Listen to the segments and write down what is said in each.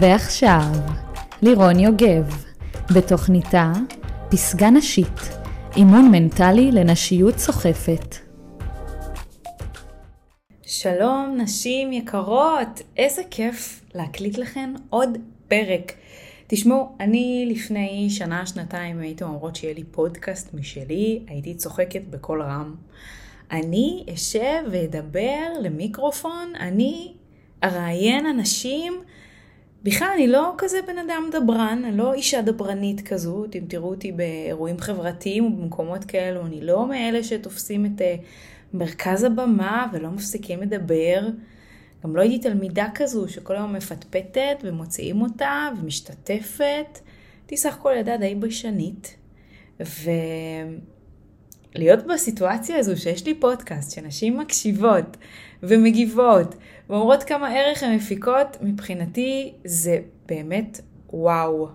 ועכשיו, לירון יוגב, בתוכניתה פסגה נשית, אימון מנטלי לנשיות סוחפת. שלום נשים יקרות, איזה כיף להקליט לכן עוד פרק. תשמעו, אני לפני שנה, שנתיים הייתם אומרות שיהיה לי פודקאסט משלי, הייתי צוחקת בקול רם. אני אשב ואדבר למיקרופון, אני אראיין אנשים בכלל, אני לא כזה בן אדם דברן, אני לא אישה דברנית כזאת, אם תראו אותי באירועים חברתיים ובמקומות כאלו, אני לא מאלה שתופסים את uh, מרכז הבמה ולא מפסיקים לדבר. גם לא הייתי תלמידה כזו שכל היום מפטפטת ומוציאים אותה ומשתתפת. הייתי סך הכל ילדה די ביישנית. ולהיות בסיטואציה הזו שיש לי פודקאסט, שנשים מקשיבות ומגיבות ואומרות כמה ערך הן מפיקות, מבחינתי זה באמת וואו.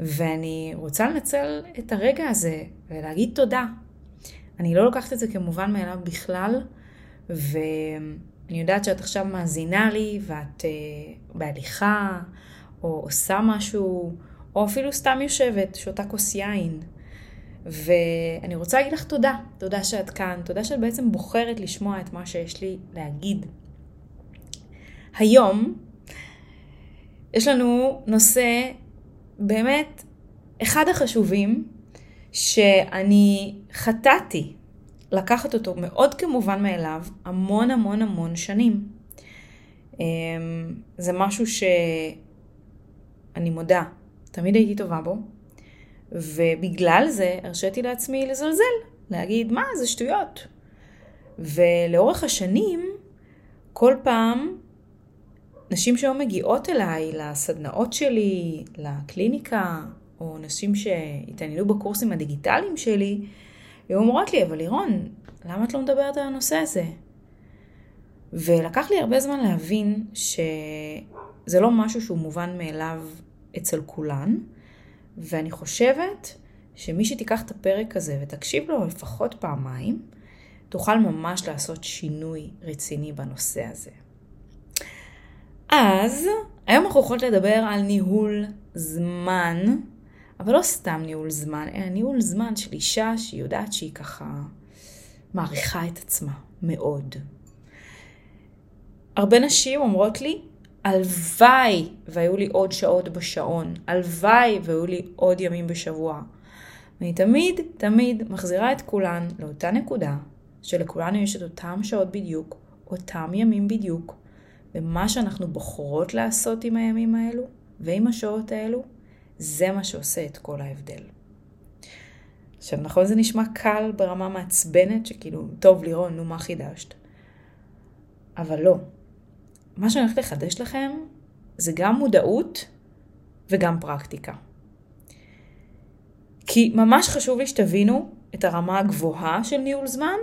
ואני רוצה לנצל את הרגע הזה ולהגיד תודה. אני לא לוקחת את זה כמובן מאליו בכלל, ואני יודעת שאת עכשיו מאזינה לי ואת uh, בהליכה, או עושה משהו, או אפילו סתם יושבת, שותה כוס יין. ואני רוצה להגיד לך תודה, תודה שאת כאן, תודה שאת בעצם בוחרת לשמוע את מה שיש לי להגיד. היום יש לנו נושא באמת אחד החשובים שאני חטאתי לקחת אותו מאוד כמובן מאליו המון המון המון שנים. אמ, זה משהו שאני מודה, תמיד הייתי טובה בו, ובגלל זה הרשיתי לעצמי לזלזל, להגיד מה זה שטויות. ולאורך השנים, כל פעם נשים שהיו מגיעות אליי לסדנאות שלי, לקליניקה, או נשים שהתעניינו בקורסים הדיגיטליים שלי, היו אומרות לי, אבל לירון, למה את לא מדברת על הנושא הזה? ולקח לי הרבה זמן להבין שזה לא משהו שהוא מובן מאליו אצל כולן, ואני חושבת שמי שתיקח את הפרק הזה ותקשיב לו לפחות פעמיים, תוכל ממש לעשות שינוי רציני בנושא הזה. אז היום אנחנו יכולות לדבר על ניהול זמן, אבל לא סתם ניהול זמן, אלא ניהול זמן של אישה שהיא יודעת שהיא ככה מעריכה את עצמה מאוד. הרבה נשים אומרות לי, הלוואי והיו לי עוד שעות בשעון, הלוואי והיו לי עוד ימים בשבוע. ואני תמיד, תמיד מחזירה את כולן לאותה נקודה, שלכולנו יש את אותם שעות בדיוק, אותם ימים בדיוק, ומה שאנחנו בוחרות לעשות עם הימים האלו ועם השעות האלו, זה מה שעושה את כל ההבדל. עכשיו, נכון זה נשמע קל ברמה מעצבנת, שכאילו, טוב לירון, נו מה חידשת? אבל לא. מה שאני הולכת לחדש לכם זה גם מודעות וגם פרקטיקה. כי ממש חשוב לי שתבינו את הרמה הגבוהה של ניהול זמן,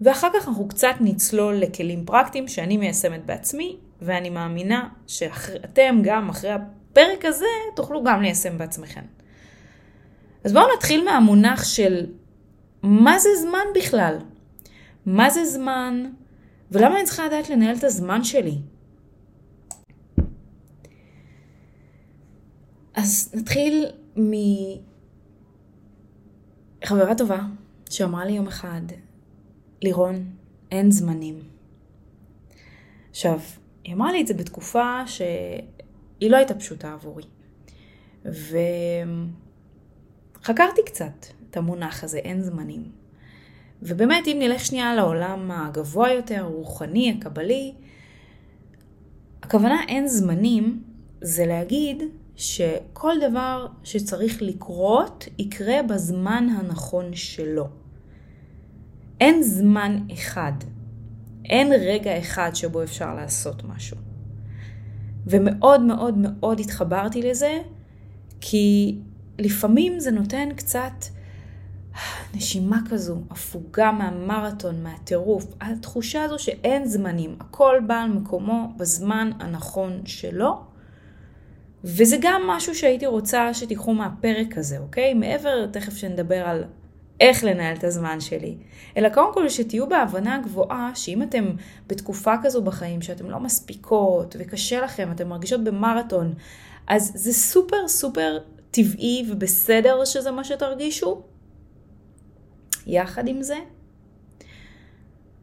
ואחר כך אנחנו קצת נצלול לכלים פרקטיים שאני מיישמת בעצמי, ואני מאמינה שאתם גם אחרי הפרק הזה תוכלו גם ליישם בעצמכם. אז בואו נתחיל מהמונח של מה זה זמן בכלל? מה זה זמן? ולמה אני צריכה לדעת לנהל את הזמן שלי? אז נתחיל מחברה טובה שאמרה לי יום אחד, לירון, אין זמנים. עכשיו, היא אמרה לי את זה בתקופה שהיא לא הייתה פשוטה עבורי. וחקרתי קצת את המונח הזה, אין זמנים. ובאמת, אם נלך שנייה לעולם הגבוה יותר, הרוחני, הקבלי, הכוונה אין זמנים זה להגיד שכל דבר שצריך לקרות יקרה בזמן הנכון שלו. אין זמן אחד אין רגע אחד שבו אפשר לעשות משהו. ומאוד מאוד מאוד התחברתי לזה, כי לפעמים זה נותן קצת נשימה כזו, הפוגה מהמרתון, מהטירוף, התחושה הזו שאין זמנים, הכל בא על מקומו בזמן הנכון שלו. וזה גם משהו שהייתי רוצה שתיקחו מהפרק הזה, אוקיי? מעבר, תכף שנדבר על איך לנהל את הזמן שלי, אלא קודם כל שתהיו בהבנה גבוהה שאם אתם בתקופה כזו בחיים שאתם לא מספיקות וקשה לכם, אתם מרגישות במרתון, אז זה סופר סופר טבעי ובסדר שזה מה שתרגישו. יחד עם זה,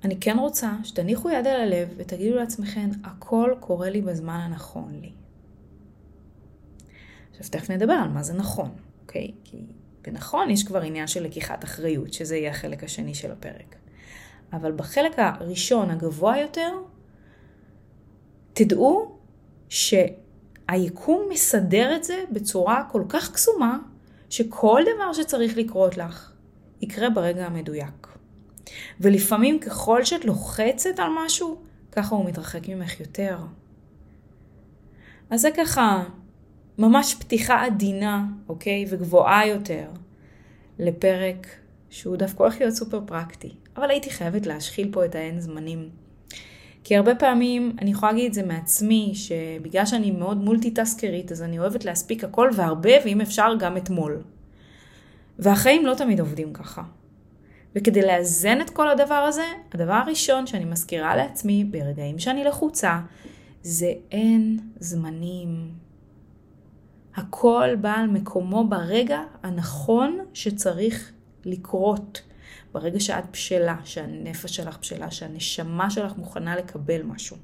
אני כן רוצה שתניחו יד על הלב ותגידו לעצמכם, הכל קורה לי בזמן הנכון לי. עכשיו תכף נדבר על מה זה נכון, אוקיי? כי בנכון יש כבר עניין של לקיחת אחריות, שזה יהיה החלק השני של הפרק. אבל בחלק הראשון, הגבוה יותר, תדעו שהיקום מסדר את זה בצורה כל כך קסומה, שכל דבר שצריך לקרות לך יקרה ברגע המדויק. ולפעמים ככל שאת לוחצת על משהו, ככה הוא מתרחק ממך יותר. אז זה ככה ממש פתיחה עדינה, אוקיי? וגבוהה יותר לפרק שהוא דווקא הולך להיות סופר פרקטי. אבל הייתי חייבת להשחיל פה את האין זמנים. כי הרבה פעמים, אני יכולה להגיד את זה מעצמי, שבגלל שאני מאוד מולטיטסקרית, אז אני אוהבת להספיק הכל והרבה, ואם אפשר גם אתמול. והחיים לא תמיד עובדים ככה. וכדי לאזן את כל הדבר הזה, הדבר הראשון שאני מזכירה לעצמי ברגעים שאני לחוצה, זה אין זמנים. הכל בא על מקומו ברגע הנכון שצריך לקרות. ברגע שאת בשלה, שהנפש שלך בשלה, שהנשמה שלך מוכנה לקבל משהו.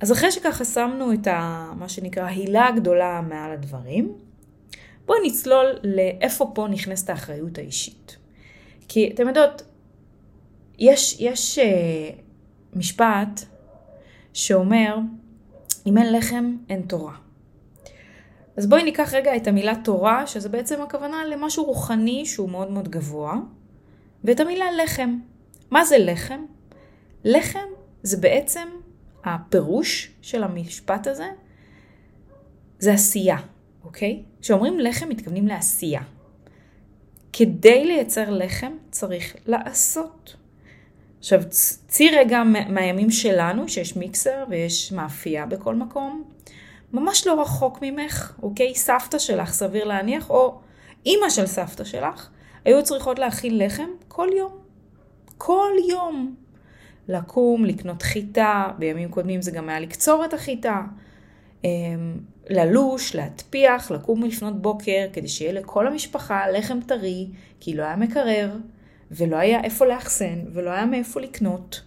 אז אחרי שככה שמנו את ה, מה שנקרא הילה הגדולה מעל הדברים, בואי נצלול לאיפה פה נכנסת האחריות האישית. כי אתם יודעות, יש, יש uh, משפט שאומר, אם אין לחם, אין תורה. אז בואי ניקח רגע את המילה תורה, שזה בעצם הכוונה למשהו רוחני שהוא מאוד מאוד גבוה, ואת המילה לחם. מה זה לחם? לחם זה בעצם הפירוש של המשפט הזה, זה עשייה. אוקיי? כשאומרים לחם מתכוונים לעשייה. כדי לייצר לחם צריך לעשות. עכשיו, צי רגע מהימים שלנו, שיש מיקסר ויש מאפייה בכל מקום, ממש לא רחוק ממך, אוקיי? סבתא שלך, סביר להניח, או אימא של סבתא שלך, היו צריכות להכין לחם כל יום. כל יום. לקום, לקנות חיטה, בימים קודמים זה גם היה לקצור את החיטה, אמ, ללוש, להטפיח, לקום לפנות בוקר, כדי שיהיה לכל המשפחה לחם טרי, כי לא היה מקרר, ולא היה איפה לאחסן, ולא היה מאיפה לקנות.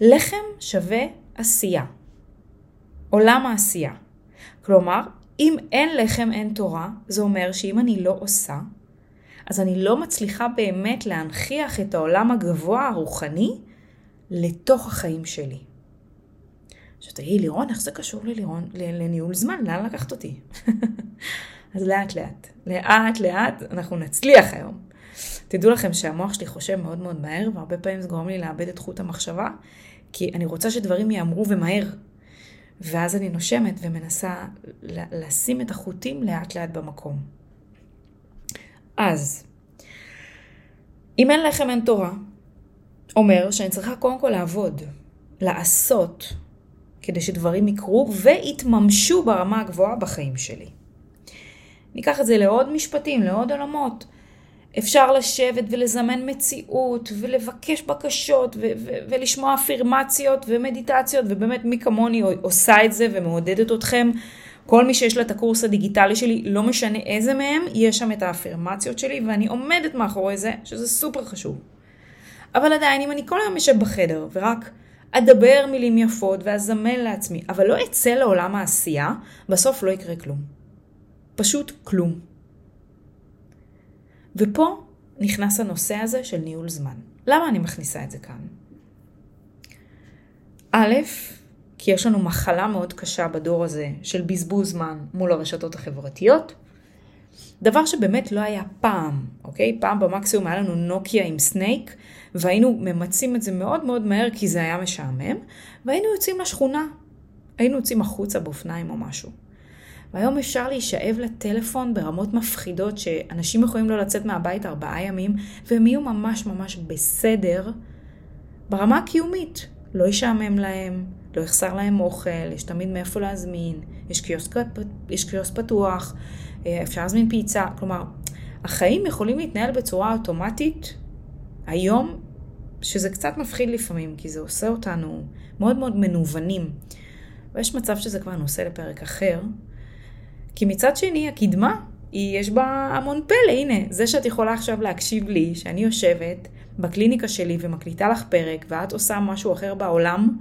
לחם שווה עשייה. עולם העשייה. כלומר, אם אין לחם אין תורה, זה אומר שאם אני לא עושה, אז אני לא מצליחה באמת להנכיח את העולם הגבוה הרוחני לתוך החיים שלי. עכשיו תגידי, לירון, איך זה קשור ללירון, לניהול זמן? לאן לקחת אותי? אז לאט לאט, לאט לאט אנחנו נצליח היום. תדעו לכם שהמוח שלי חושב מאוד מאוד מהר, והרבה פעמים זה גורם לי לאבד את חוט המחשבה, כי אני רוצה שדברים יאמרו ומהר. ואז אני נושמת ומנסה לשים את החוטים לאט לאט במקום. אז, אם אין לחם אין תורה, אומר שאני צריכה קודם כל לעבוד, לעשות, כדי שדברים יקרו ויתממשו ברמה הגבוהה בחיים שלי. ניקח את זה לעוד משפטים, לעוד עולמות. אפשר לשבת ולזמן מציאות ולבקש בקשות ו- ו- ולשמוע אפירמציות ומדיטציות ובאמת מי כמוני עושה את זה ומעודדת אתכם. כל מי שיש לה את הקורס הדיגיטלי שלי, לא משנה איזה מהם, יש שם את האפירמציות שלי ואני עומדת מאחורי זה, שזה סופר חשוב. אבל עדיין, אם אני כל היום יושב בחדר ורק אדבר מילים יפות ואזמן לעצמי, אבל לא אצא לעולם העשייה, בסוף לא יקרה כלום. פשוט כלום. ופה נכנס הנושא הזה של ניהול זמן. למה אני מכניסה את זה כאן? א', כי יש לנו מחלה מאוד קשה בדור הזה של בזבוז זמן מול הרשתות החברתיות. דבר שבאמת לא היה פעם, אוקיי? פעם במקסימום היה לנו נוקיה עם סנייק, והיינו ממצים את זה מאוד מאוד מהר כי זה היה משעמם, והיינו יוצאים לשכונה. היינו יוצאים החוצה באופניים או משהו. והיום אפשר להישאב לטלפון ברמות מפחידות שאנשים יכולים לא לצאת מהבית ארבעה ימים והם יהיו ממש ממש בסדר ברמה הקיומית. לא ישעמם להם, לא יחסר להם אוכל, יש תמיד מאיפה להזמין, יש קיוסק, יש קיוסק פתוח, אה, אפשר להזמין פיצה, כלומר, החיים יכולים להתנהל בצורה אוטומטית היום, שזה קצת מפחיד לפעמים, כי זה עושה אותנו מאוד מאוד מנוונים. ויש מצב שזה כבר נושא לפרק אחר. כי מצד שני, הקדמה, היא, יש בה המון פלא. הנה, זה שאת יכולה עכשיו להקשיב לי, שאני יושבת בקליניקה שלי ומקליטה לך פרק, ואת עושה משהו אחר בעולם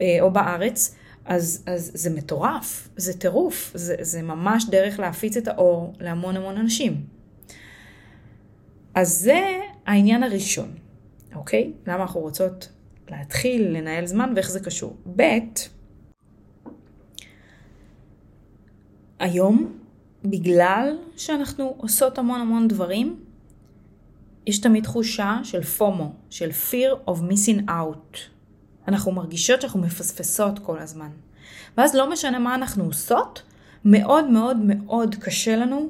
אה, או בארץ, אז, אז זה מטורף, זה טירוף, זה, זה ממש דרך להפיץ את האור להמון המון אנשים. אז זה העניין הראשון, אוקיי? למה אנחנו רוצות להתחיל לנהל זמן ואיך זה קשור. ב', היום, בגלל שאנחנו עושות המון המון דברים, יש תמיד תחושה של פומו, של fear of missing out. אנחנו מרגישות שאנחנו מפספסות כל הזמן. ואז לא משנה מה אנחנו עושות, מאוד מאוד מאוד קשה לנו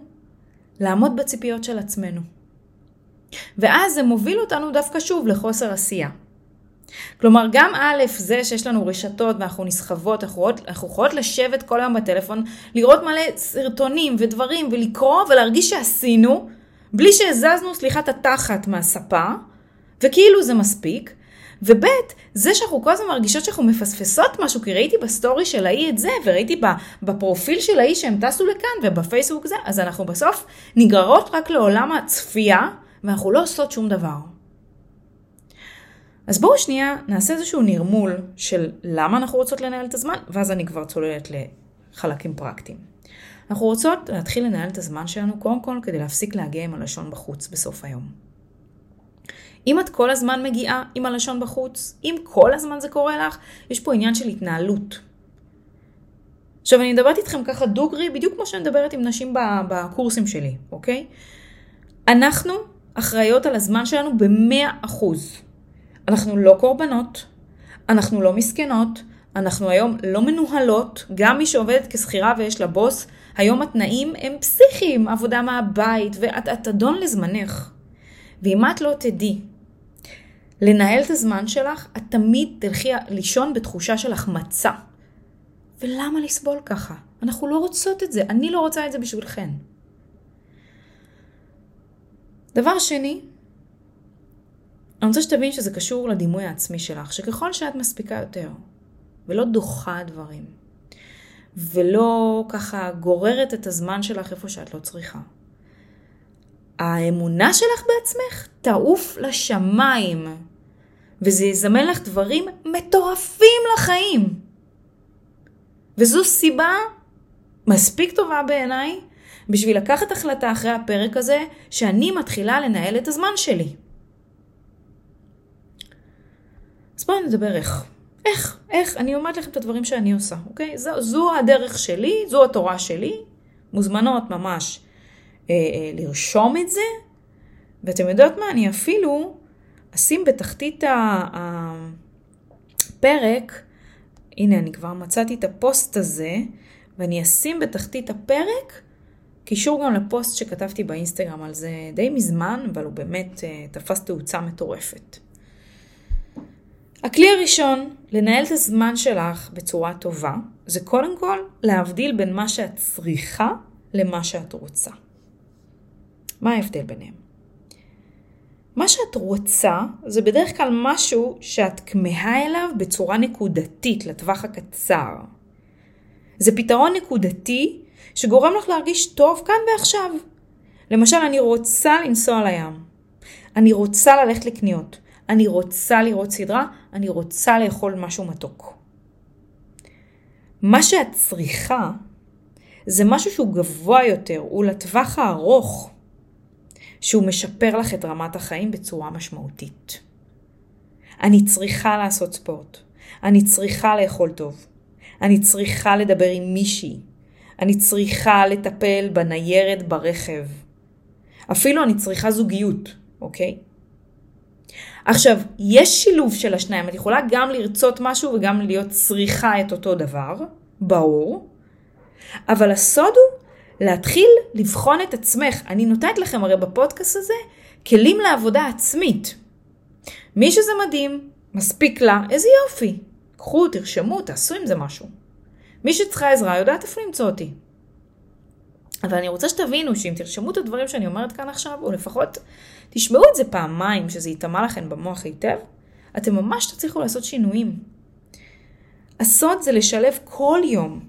לעמוד בציפיות של עצמנו. ואז זה מוביל אותנו דווקא שוב לחוסר עשייה. כלומר, גם א', זה שיש לנו רשתות ואנחנו נסחבות, אנחנו יכולות לשבת כל היום בטלפון, לראות מלא סרטונים ודברים ולקרוא ולהרגיש שעשינו, בלי שהזזנו, סליחה, את התחת מהספה, וכאילו זה מספיק. וב', זה שאנחנו כל הזמן מרגישות שאנחנו מפספסות משהו, כי ראיתי בסטורי של ההיא את זה, וראיתי בפרופיל של ההיא שהם טסו לכאן, ובפייסבוק זה, אז אנחנו בסוף נגררות רק לעולם הצפייה, ואנחנו לא עושות שום דבר. אז בואו שנייה נעשה איזשהו נרמול של למה אנחנו רוצות לנהל את הזמן, ואז אני כבר צוללת לחלקים פרקטיים. אנחנו רוצות להתחיל לנהל את הזמן שלנו קודם כל כדי להפסיק להגיע עם הלשון בחוץ בסוף היום. אם את כל הזמן מגיעה עם הלשון בחוץ, אם כל הזמן זה קורה לך, יש פה עניין של התנהלות. עכשיו אני מדברת איתכם ככה דוגרי, בדיוק כמו שאני מדברת עם נשים בקורסים שלי, אוקיי? אנחנו אחראיות על הזמן שלנו ב-100%. אנחנו לא קורבנות, אנחנו לא מסכנות, אנחנו היום לא מנוהלות, גם מי שעובדת כשכירה ויש לה בוס, היום התנאים הם פסיכיים, עבודה מהבית, ואת אדון לזמנך. ואם את לא תדעי לנהל את הזמן שלך, את תמיד תלכי לישון בתחושה של החמצה. ולמה לסבול ככה? אנחנו לא רוצות את זה, אני לא רוצה את זה בשבילכן. דבר שני, אני רוצה שתבין שזה קשור לדימוי העצמי שלך, שככל שאת מספיקה יותר, ולא דוחה דברים, ולא ככה גוררת את הזמן שלך איפה שאת לא צריכה, האמונה שלך בעצמך תעוף לשמיים, וזה יזמן לך דברים מטורפים לחיים. וזו סיבה מספיק טובה בעיניי בשביל לקחת החלטה אחרי הפרק הזה שאני מתחילה לנהל את הזמן שלי. אז בואו נדבר איך. איך, איך, אני אומרת לכם את הדברים שאני עושה, אוקיי? זו, זו הדרך שלי, זו התורה שלי, מוזמנות ממש אה, אה, לרשום את זה, ואתם יודעות מה, אני אפילו אשים בתחתית הפרק, הנה אני כבר מצאתי את הפוסט הזה, ואני אשים בתחתית הפרק קישור גם לפוסט שכתבתי באינסטגרם על זה די מזמן, אבל הוא באמת uh, תפס תאוצה מטורפת. הכלי הראשון לנהל את הזמן שלך בצורה טובה, זה קודם כל להבדיל בין מה שאת צריכה למה שאת רוצה. מה ההבדל ביניהם? מה שאת רוצה זה בדרך כלל משהו שאת כמהה אליו בצורה נקודתית לטווח הקצר. זה פתרון נקודתי שגורם לך להרגיש טוב כאן ועכשיו. למשל, אני רוצה לנסוע לים. אני רוצה ללכת לקניות. אני רוצה לראות סדרה. אני רוצה לאכול משהו מתוק. מה שאת צריכה זה משהו שהוא גבוה יותר, הוא לטווח הארוך, שהוא משפר לך את רמת החיים בצורה משמעותית. אני צריכה לעשות ספורט. אני צריכה לאכול טוב. אני צריכה לדבר עם מישהי. אני צריכה לטפל בניירת ברכב. אפילו אני צריכה זוגיות, אוקיי? עכשיו, יש שילוב של השניים, את יכולה גם לרצות משהו וגם להיות צריכה את אותו דבר, ברור, אבל הסוד הוא להתחיל לבחון את עצמך. אני נותנת לכם הרי בפודקאסט הזה כלים לעבודה עצמית. מי שזה מדהים, מספיק לה, איזה יופי. קחו, תרשמו, תעשו עם זה משהו. מי שצריכה עזרה יודעת איפה למצוא אותי. אבל אני רוצה שתבינו שאם תרשמו את הדברים שאני אומרת כאן עכשיו, או לפחות תשמעו את זה פעמיים, שזה ייטמע לכם במוח היטב, אתם ממש תצליחו לעשות שינויים. הסוד זה לשלב כל יום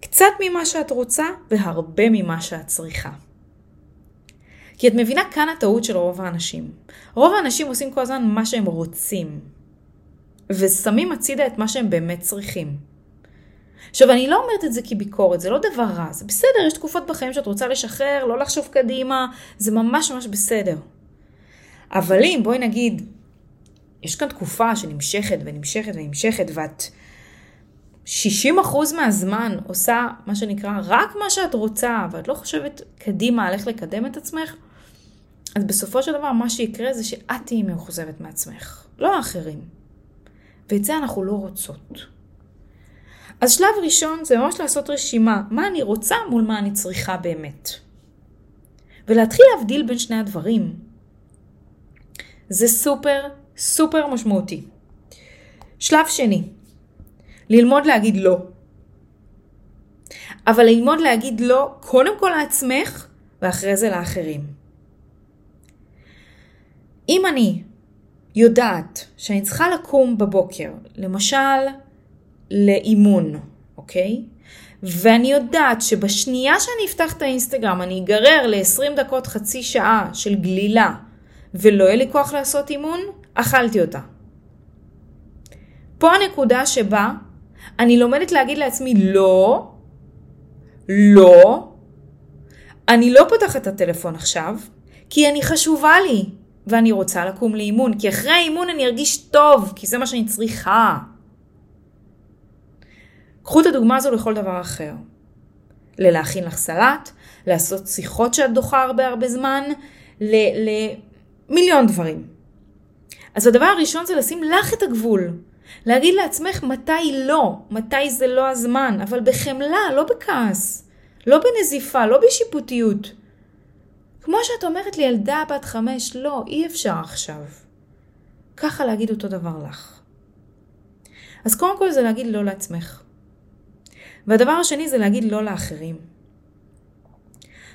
קצת ממה שאת רוצה והרבה ממה שאת צריכה. כי את מבינה כאן הטעות של רוב האנשים. רוב האנשים עושים כל הזמן מה שהם רוצים, ושמים הצידה את מה שהם באמת צריכים. עכשיו, אני לא אומרת את זה כביקורת, זה לא דבר רע, זה בסדר, יש תקופות בחיים שאת רוצה לשחרר, לא לחשוב קדימה, זה ממש ממש בסדר. אבל אם, בואי נגיד, יש כאן תקופה שנמשכת ונמשכת ונמשכת, ואת 60% מהזמן עושה מה שנקרא רק מה שאת רוצה, ואת לא חושבת קדימה על איך לקדם את עצמך, אז בסופו של דבר מה שיקרה זה שאת תהיי מאוכזבת מעצמך, לא האחרים. ואת זה אנחנו לא רוצות. אז שלב ראשון זה ממש לעשות רשימה, מה אני רוצה מול מה אני צריכה באמת. ולהתחיל להבדיל בין שני הדברים. זה סופר סופר משמעותי. שלב שני, ללמוד להגיד לא. אבל ללמוד להגיד לא קודם כל לעצמך ואחרי זה לאחרים. אם אני יודעת שאני צריכה לקום בבוקר, למשל לאימון, אוקיי? ואני יודעת שבשנייה שאני אפתח את האינסטגרם אני אגרר ל-20 דקות חצי שעה של גלילה ולא יהיה לי כוח לעשות אימון, אכלתי אותה. פה הנקודה שבה אני לומדת להגיד לעצמי לא, לא, אני לא פותחת את הטלפון עכשיו, כי אני חשובה לי, ואני רוצה לקום לאימון, כי אחרי האימון אני ארגיש טוב, כי זה מה שאני צריכה. קחו את הדוגמה הזו לכל דבר אחר. ללהכין לך סלט, לעשות שיחות שאת דוחה הרבה הרבה זמן, למיליון דברים. אז הדבר הראשון זה לשים לך את הגבול. להגיד לעצמך מתי לא, מתי זה לא הזמן, אבל בחמלה, לא בכעס, לא בנזיפה, לא בשיפוטיות. כמו שאת אומרת לי, ילדה בת חמש, לא, אי אפשר עכשיו. ככה להגיד אותו דבר לך. אז קודם כל זה להגיד לא לעצמך. והדבר השני זה להגיד לא לאחרים.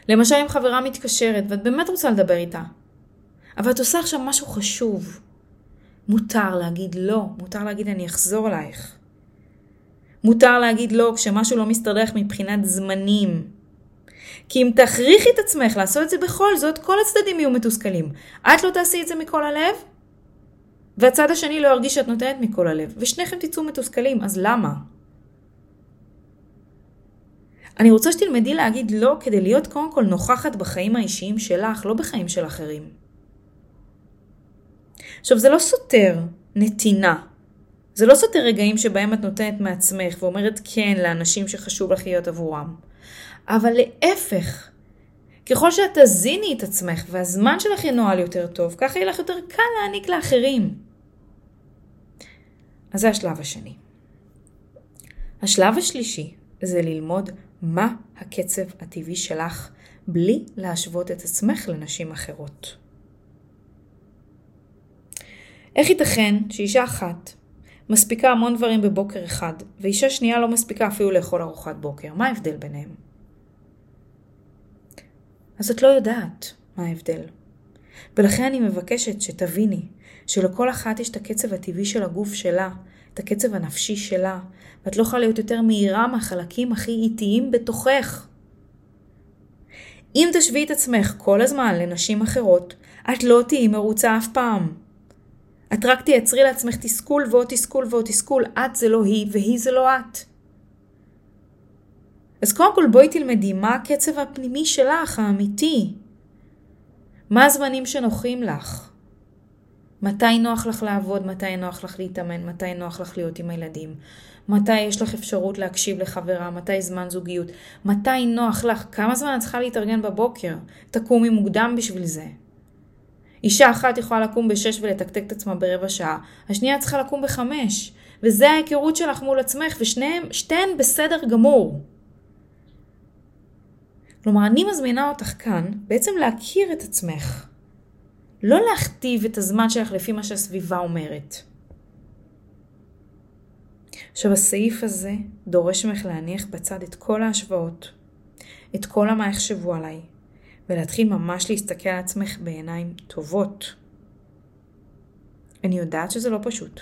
למשל אם חברה מתקשרת ואת באמת רוצה לדבר איתה, אבל את עושה עכשיו משהו חשוב, מותר להגיד לא, מותר להגיד אני אחזור אלייך. מותר להגיד לא כשמשהו לא מסתדר מבחינת זמנים. כי אם תכריחי את עצמך לעשות את זה בכל זאת, כל הצדדים יהיו מתוסכלים. את לא תעשי את זה מכל הלב, והצד השני לא ירגיש שאת נותנת מכל הלב, ושניכם תצאו מתוסכלים, אז למה? אני רוצה שתלמדי להגיד לא כדי להיות קודם כל נוכחת בחיים האישיים שלך, לא בחיים של אחרים. עכשיו, זה לא סותר נתינה. זה לא סותר רגעים שבהם את נותנת מעצמך ואומרת כן לאנשים שחשוב לך להיות עבורם. אבל להפך, ככל שאת תזיני את עצמך והזמן שלך ינוהל יותר טוב, ככה יהיה לך יותר קל להעניק לאחרים. אז זה השלב השני. השלב השלישי זה ללמוד מה הקצב הטבעי שלך בלי להשוות את עצמך לנשים אחרות. איך ייתכן שאישה אחת מספיקה המון דברים בבוקר אחד, ואישה שנייה לא מספיקה אפילו לאכול ארוחת בוקר? מה ההבדל ביניהם? אז את לא יודעת מה ההבדל. ולכן אני מבקשת שתביני שלכל אחת יש את הקצב הטבעי של הגוף שלה, את הקצב הנפשי שלה, ואת לא יכולה להיות יותר מהירה מהחלקים הכי איטיים בתוכך. אם תשווי את עצמך כל הזמן לנשים אחרות, את לא תהיי מרוצה אף פעם. את רק תייצרי לעצמך תסכול ועוד תסכול ועוד תסכול. את זה לא היא והיא זה לא את. אז קודם כל בואי תלמדי מה הקצב הפנימי שלך, האמיתי. מה הזמנים שנוחים לך? מתי נוח לך לעבוד, מתי נוח לך להתאמן, מתי נוח לך להיות עם הילדים, מתי יש לך אפשרות להקשיב לחברה, מתי זמן זוגיות, מתי נוח לך, כמה זמן את צריכה להתארגן בבוקר, תקומי מוקדם בשביל זה. אישה אחת יכולה לקום בשש ולתקתק את עצמה ברבע שעה, השנייה צריכה לקום בחמש, וזה ההיכרות שלך מול עצמך, ושתיהן בסדר גמור. כלומר, אני מזמינה אותך כאן בעצם להכיר את עצמך. לא להכתיב את הזמן שלך לפי מה שהסביבה אומרת. עכשיו הסעיף הזה דורש ממך להניח בצד את כל ההשוואות, את כל המה יחשבו עליי, ולהתחיל ממש להסתכל על עצמך בעיניים טובות. אני יודעת שזה לא פשוט.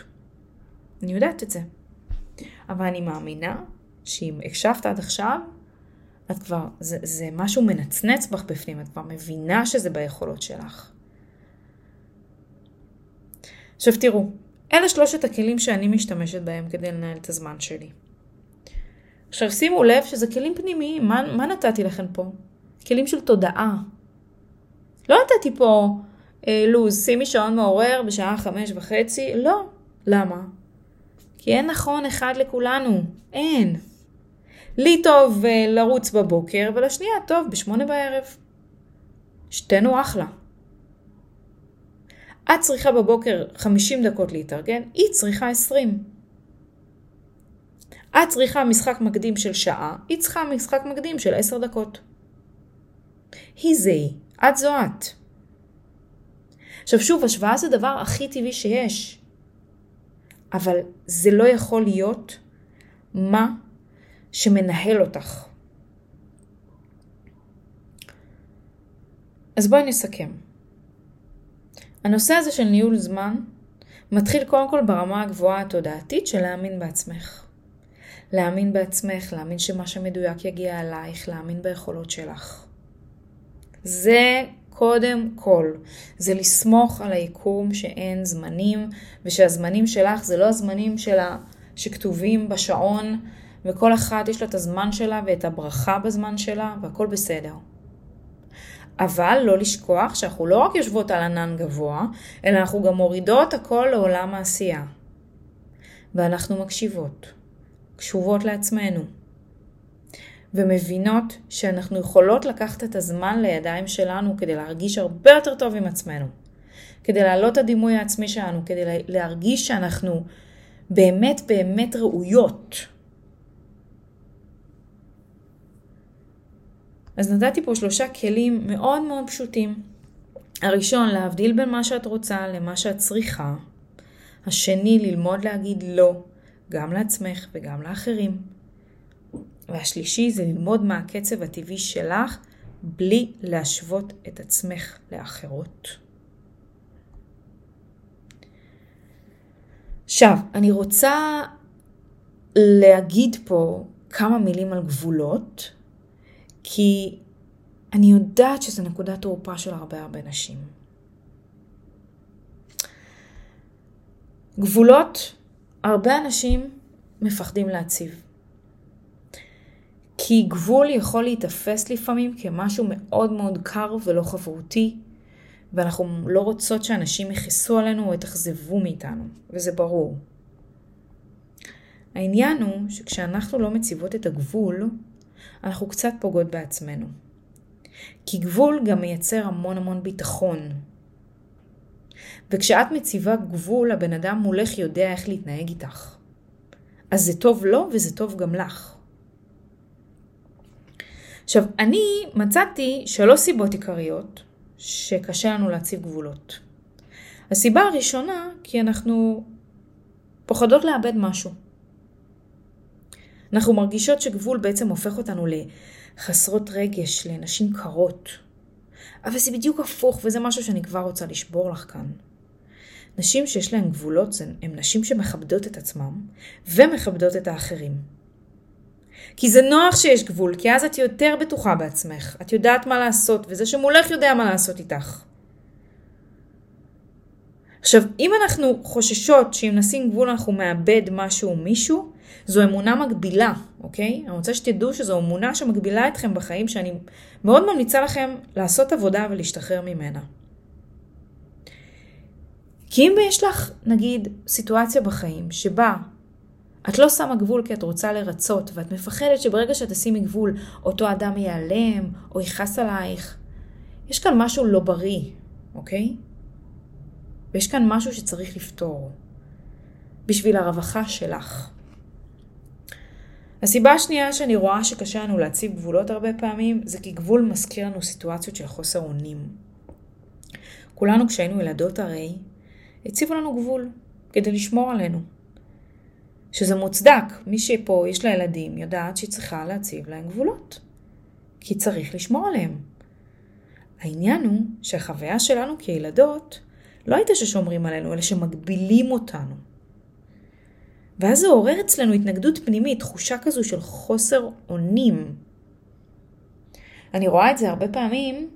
אני יודעת את זה. אבל אני מאמינה שאם הקשבת עד עכשיו, את כבר, זה, זה משהו מנצנץ בך בפנים, את כבר מבינה שזה ביכולות שלך. עכשיו תראו, אלה שלושת הכלים שאני משתמשת בהם כדי לנהל את הזמן שלי. עכשיו שימו לב שזה כלים פנימיים, מה, מה נתתי לכם פה? כלים של תודעה. לא נתתי פה אה, לוז, שימי שעון מעורר בשעה חמש וחצי, לא. למה? כי אין נכון אחד לכולנו, אין. לי טוב אה, לרוץ בבוקר ולשנייה טוב בשמונה בערב. שתינו אחלה. את צריכה בבוקר 50 דקות להתארגן, היא צריכה 20. את צריכה משחק מקדים של שעה, היא צריכה משחק מקדים של 10 דקות. היא זה היא, את זו את. עכשיו שוב, השוואה זה הדבר הכי טבעי שיש. אבל זה לא יכול להיות מה שמנהל אותך. אז בואי נסכם. הנושא הזה של ניהול זמן מתחיל קודם כל ברמה הגבוהה התודעתית של להאמין בעצמך. להאמין בעצמך, להאמין שמה שמדויק יגיע אלייך, להאמין ביכולות שלך. זה קודם כל, זה לסמוך על היקום שאין זמנים, ושהזמנים שלך זה לא הזמנים שלה שכתובים בשעון, וכל אחת יש לה את הזמן שלה ואת הברכה בזמן שלה, והכל בסדר. אבל לא לשכוח שאנחנו לא רק יושבות על ענן גבוה, אלא אנחנו גם מורידות הכל לעולם העשייה. ואנחנו מקשיבות, קשובות לעצמנו, ומבינות שאנחנו יכולות לקחת את הזמן לידיים שלנו כדי להרגיש הרבה יותר טוב עם עצמנו, כדי להעלות את הדימוי העצמי שלנו, כדי להרגיש שאנחנו באמת באמת ראויות. אז נתתי פה שלושה כלים מאוד מאוד פשוטים. הראשון, להבדיל בין מה שאת רוצה למה שאת צריכה. השני, ללמוד להגיד לא, גם לעצמך וגם לאחרים. והשלישי זה ללמוד מה הקצב הטבעי שלך בלי להשוות את עצמך לאחרות. עכשיו, אני רוצה להגיד פה כמה מילים על גבולות, כי אני יודעת שזו נקודת תורפה של הרבה הרבה נשים. גבולות, הרבה אנשים מפחדים להציב. כי גבול יכול להיתפס לפעמים כמשהו מאוד מאוד קר ולא חברותי, ואנחנו לא רוצות שאנשים יכעסו עלינו או יתאכזבו מאיתנו, וזה ברור. העניין הוא שכשאנחנו לא מציבות את הגבול, אנחנו קצת פוגעות בעצמנו. כי גבול גם מייצר המון המון ביטחון. וכשאת מציבה גבול, הבן אדם מולך יודע איך להתנהג איתך. אז זה טוב לו וזה טוב גם לך. עכשיו, אני מצאתי שלוש סיבות עיקריות שקשה לנו להציב גבולות. הסיבה הראשונה, כי אנחנו פוחדות לאבד משהו. אנחנו מרגישות שגבול בעצם הופך אותנו לחסרות רגש, לנשים קרות. אבל זה בדיוק הפוך, וזה משהו שאני כבר רוצה לשבור לך כאן. נשים שיש להן גבולות הן נשים שמכבדות את עצמם ומכבדות את האחרים. כי זה נוח שיש גבול, כי אז את יותר בטוחה בעצמך, את יודעת מה לעשות, וזה שמולך יודע מה לעשות איתך. עכשיו, אם אנחנו חוששות שאם נשים גבול אנחנו מאבד משהו או מישהו, זו אמונה מגבילה, אוקיי? אני רוצה שתדעו שזו אמונה שמגבילה אתכם בחיים, שאני מאוד ממליצה לכם לעשות עבודה ולהשתחרר ממנה. כי אם יש לך, נגיד, סיטואציה בחיים שבה את לא שמה גבול כי את רוצה לרצות, ואת מפחדת שברגע שתשימי גבול, אותו אדם ייעלם, או יכעס עלייך. יש כאן משהו לא בריא, אוקיי? ויש כאן משהו שצריך לפתור. בשביל הרווחה שלך. הסיבה השנייה שאני רואה שקשה לנו להציב גבולות הרבה פעמים, זה כי גבול מזכיר לנו סיטואציות של חוסר אונים. כולנו כשהיינו ילדות הרי, הציבו לנו גבול, כדי לשמור עלינו. שזה מוצדק. מי שפה יש לה ילדים יודעת שהיא צריכה להציב להם גבולות. כי צריך לשמור עליהם. העניין הוא שהחוויה שלנו כילדות לא הייתה ששומרים עלינו, אלא שמגבילים אותנו. ואז זה עורר אצלנו התנגדות פנימית, תחושה כזו של חוסר אונים. אני רואה את זה הרבה פעמים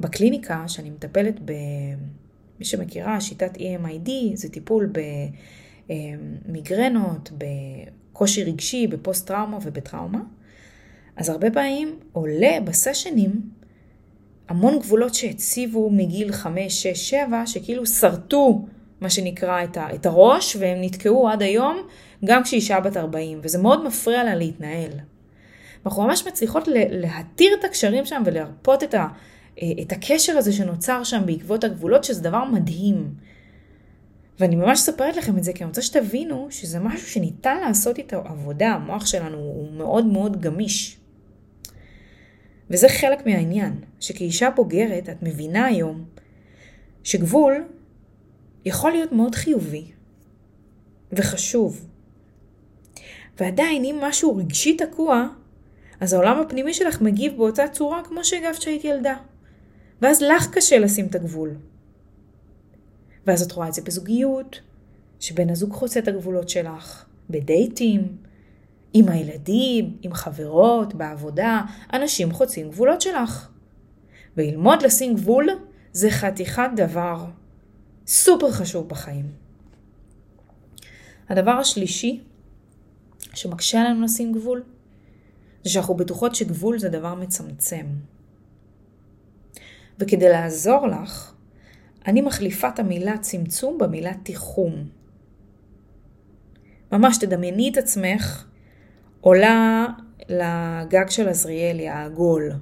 בקליניקה, שאני מטפלת ב... מי שמכירה, שיטת EMID, זה טיפול במיגרנות, בקושי רגשי, בפוסט טראומה ובטראומה. אז הרבה פעמים עולה בסשנים המון גבולות שהציבו מגיל 5, 6, 7, שכאילו שרטו מה שנקרא את, ה, את הראש, והם נתקעו עד היום, גם כשאישה בת 40, וזה מאוד מפריע לה להתנהל. אנחנו ממש מצליחות להתיר את הקשרים שם ולהרפות את, ה, את הקשר הזה שנוצר שם בעקבות הגבולות, שזה דבר מדהים. ואני ממש אספרת לכם את זה, כי אני רוצה שתבינו שזה משהו שניתן לעשות איתו עבודה, המוח שלנו הוא מאוד מאוד גמיש. וזה חלק מהעניין, שכאישה בוגרת את מבינה היום שגבול יכול להיות מאוד חיובי וחשוב. ועדיין אם משהו רגשי תקוע, אז העולם הפנימי שלך מגיב באותה צורה כמו שהגבת כשהיית ילדה. ואז לך קשה לשים את הגבול. ואז את רואה את זה בזוגיות, שבן הזוג חוצה את הגבולות שלך, בדייטים, עם הילדים, עם חברות, בעבודה, אנשים חוצים גבולות שלך. וללמוד לשים גבול זה חתיכת דבר סופר חשוב בחיים. הדבר השלישי שמקשה עלינו לשים גבול, זה שאנחנו בטוחות שגבול זה דבר מצמצם. וכדי לעזור לך, אני מחליפה את המילה צמצום במילה תיחום. ממש תדמייני את עצמך עולה לגג של עזריאלי, העגול.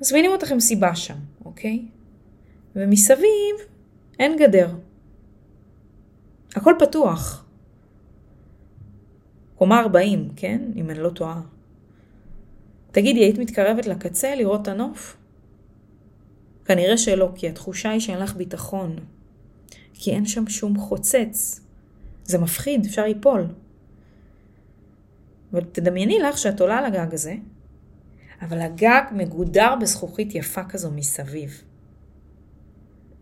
מזמינים אותך עם סיבה שם, אוקיי? ומסביב אין גדר. הכל פתוח. קומה 40, כן? אם אני לא טועה. תגידי, היית מתקרבת לקצה לראות את הנוף? כנראה שלא, כי התחושה היא שאין לך ביטחון. כי אין שם שום חוצץ. זה מפחיד, אפשר ליפול. ותדמייני לך שאת עולה על הגג הזה, אבל הגג מגודר בזכוכית יפה כזו מסביב.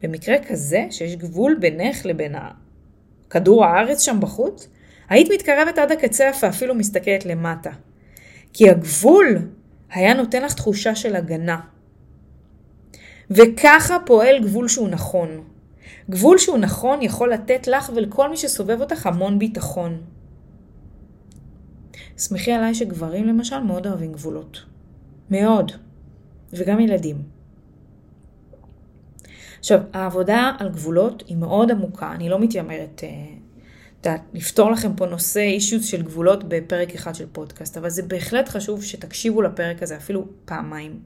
במקרה כזה, שיש גבול בינך לבין כדור הארץ שם בחוץ, היית מתקרבת עד הקצה ואפילו מסתכלת למטה. כי הגבול היה נותן לך תחושה של הגנה. וככה פועל גבול שהוא נכון. גבול שהוא נכון יכול לתת לך ולכל מי שסובב אותך המון ביטחון. שמחי עליי שגברים למשל מאוד אוהבים גבולות. מאוד. וגם ילדים. עכשיו, העבודה על גבולות היא מאוד עמוקה, אני לא מתיימרת אה, לפתור לכם פה נושא אישוס של גבולות בפרק אחד של פודקאסט, אבל זה בהחלט חשוב שתקשיבו לפרק הזה אפילו פעמיים,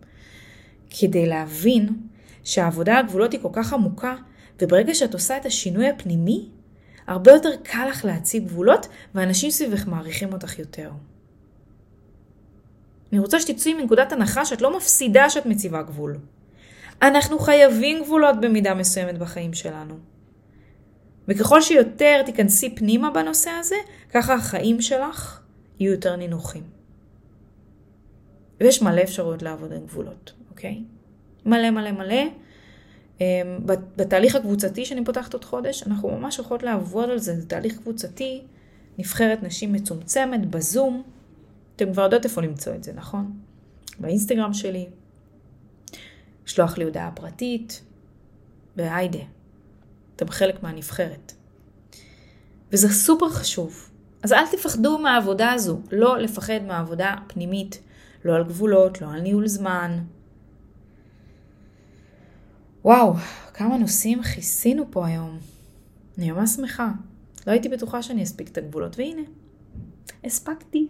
כדי להבין שהעבודה על גבולות היא כל כך עמוקה, וברגע שאת עושה את השינוי הפנימי, הרבה יותר קל לך להציג גבולות, ואנשים סביבך מעריכים אותך יותר. אני רוצה שתצאי מנקודת הנחה שאת לא מפסידה שאת מציבה גבול. אנחנו חייבים גבולות במידה מסוימת בחיים שלנו. וככל שיותר תיכנסי פנימה בנושא הזה, ככה החיים שלך יהיו יותר נינוחים. ויש מלא אפשרויות לעבוד עם גבולות, אוקיי? מלא מלא מלא. אמ, בתהליך הקבוצתי שאני פותחת עוד חודש, אנחנו ממש הולכות לעבוד על זה, זה תהליך קבוצתי, נבחרת נשים מצומצמת בזום. אתם כבר יודעות איפה למצוא את זה, נכון? באינסטגרם שלי, לשלוח לי הודעה פרטית, והיידה, אתם חלק מהנבחרת. וזה סופר חשוב. אז אל תפחדו מהעבודה הזו, לא לפחד מהעבודה פנימית, לא על גבולות, לא על ניהול זמן. וואו, כמה נושאים כיסינו פה היום. אני ממש שמחה. לא הייתי בטוחה שאני אספיק את הגבולות, והנה, הספקתי.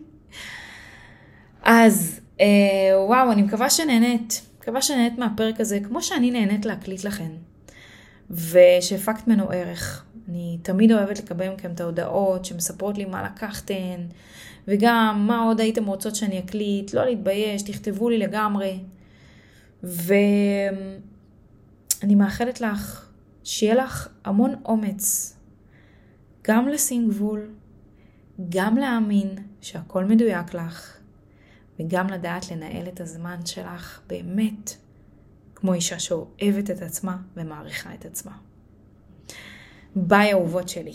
אז אה, וואו, אני מקווה שנהנית. מקווה שנהנית מהפרק הזה, כמו שאני נהנית להקליט לכם. ושהפקת ממנו ערך. אני תמיד אוהבת לקבל מכם את ההודעות שמספרות לי מה לקחתן, וגם מה עוד הייתם רוצות שאני אקליט, לא להתבייש, תכתבו לי לגמרי. ואני מאחלת לך שיהיה לך המון אומץ גם לשים גבול, גם להאמין שהכל מדויק לך, וגם לדעת לנהל את הזמן שלך באמת כמו אישה שאוהבת את עצמה ומעריכה את עצמה. ביי אהובות שלי.